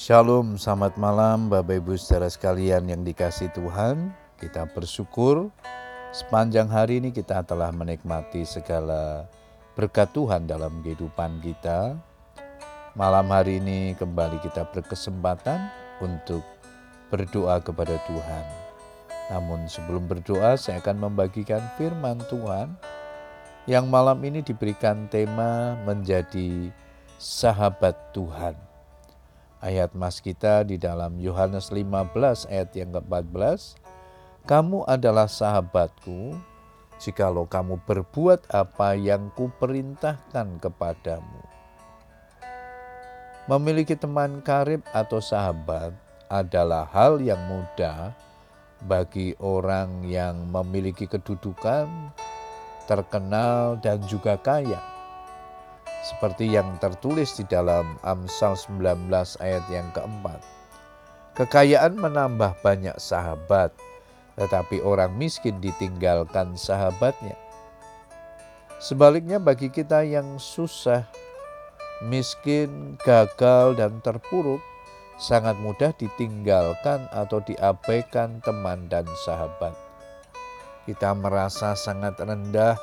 Shalom, selamat malam Bapak Ibu saudara sekalian yang dikasih Tuhan. Kita bersyukur sepanjang hari ini kita telah menikmati segala berkat Tuhan dalam kehidupan kita. Malam hari ini kembali kita berkesempatan untuk berdoa kepada Tuhan. Namun sebelum berdoa saya akan membagikan firman Tuhan yang malam ini diberikan tema menjadi sahabat Tuhan. Ayat mas kita di dalam Yohanes 15 ayat yang ke-14. Kamu adalah sahabatku jikalau kamu berbuat apa yang kuperintahkan kepadamu. Memiliki teman karib atau sahabat adalah hal yang mudah bagi orang yang memiliki kedudukan, terkenal, dan juga kaya seperti yang tertulis di dalam Amsal 19 ayat yang keempat. Kekayaan menambah banyak sahabat, tetapi orang miskin ditinggalkan sahabatnya. Sebaliknya bagi kita yang susah, miskin, gagal, dan terpuruk, sangat mudah ditinggalkan atau diabaikan teman dan sahabat. Kita merasa sangat rendah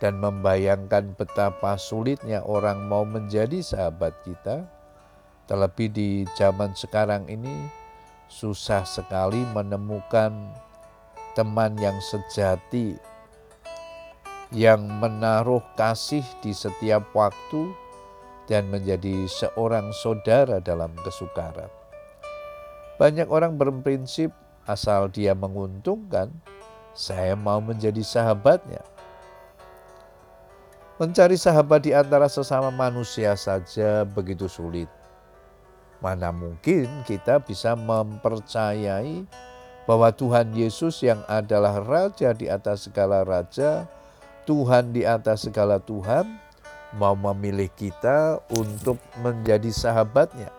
dan membayangkan betapa sulitnya orang mau menjadi sahabat kita, terlebih di zaman sekarang ini susah sekali menemukan teman yang sejati yang menaruh kasih di setiap waktu dan menjadi seorang saudara dalam kesukaran. Banyak orang berprinsip asal dia menguntungkan, saya mau menjadi sahabatnya. Mencari sahabat di antara sesama manusia saja begitu sulit. Mana mungkin kita bisa mempercayai bahwa Tuhan Yesus yang adalah Raja di atas segala Raja, Tuhan di atas segala Tuhan, mau memilih kita untuk menjadi sahabatnya.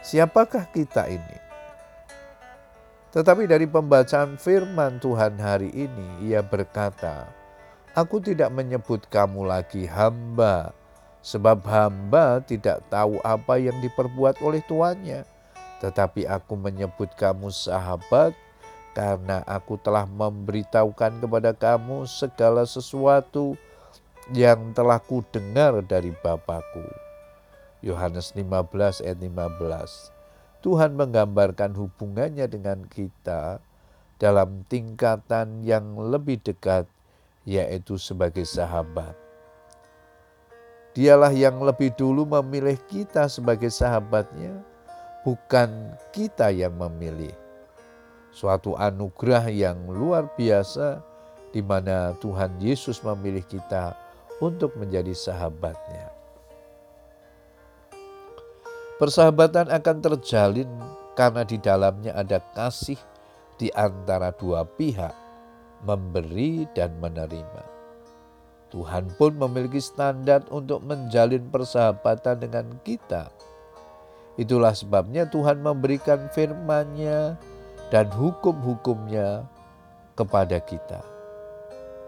Siapakah kita ini? Tetapi dari pembacaan firman Tuhan hari ini, ia berkata, Aku tidak menyebut kamu lagi hamba, sebab hamba tidak tahu apa yang diperbuat oleh tuannya. Tetapi aku menyebut kamu sahabat, karena aku telah memberitahukan kepada kamu segala sesuatu yang telah ku dengar dari Bapakku. Yohanes 15 ayat 15. Tuhan menggambarkan hubungannya dengan kita dalam tingkatan yang lebih dekat yaitu sebagai sahabat. Dialah yang lebih dulu memilih kita sebagai sahabatnya, bukan kita yang memilih. Suatu anugerah yang luar biasa di mana Tuhan Yesus memilih kita untuk menjadi sahabatnya. Persahabatan akan terjalin karena di dalamnya ada kasih di antara dua pihak memberi dan menerima. Tuhan pun memiliki standar untuk menjalin persahabatan dengan kita. Itulah sebabnya Tuhan memberikan firman-Nya dan hukum-hukumnya kepada kita.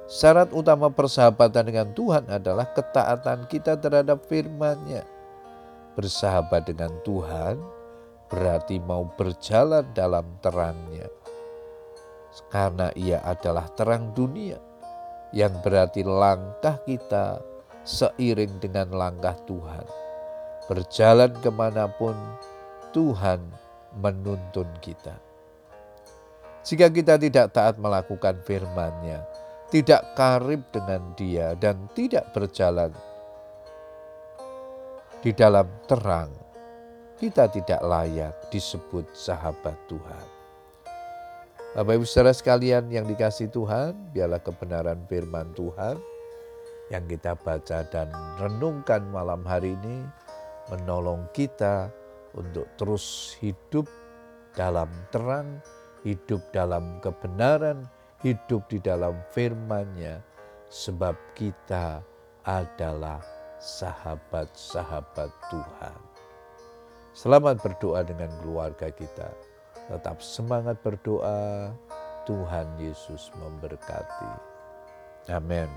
Syarat utama persahabatan dengan Tuhan adalah ketaatan kita terhadap firman-Nya. Bersahabat dengan Tuhan berarti mau berjalan dalam terangnya karena ia adalah terang dunia yang berarti langkah kita seiring dengan langkah Tuhan. Berjalan ke mana pun Tuhan menuntun kita. Jika kita tidak taat melakukan firman-Nya, tidak karib dengan Dia dan tidak berjalan di dalam terang, kita tidak layak disebut sahabat Tuhan. Bapak Ibu saudara sekalian yang dikasih Tuhan, biarlah kebenaran firman Tuhan yang kita baca dan renungkan malam hari ini menolong kita untuk terus hidup dalam terang, hidup dalam kebenaran, hidup di dalam firman-Nya sebab kita adalah sahabat-sahabat Tuhan. Selamat berdoa dengan keluarga kita. Tetap semangat berdoa. Tuhan Yesus memberkati. Amin.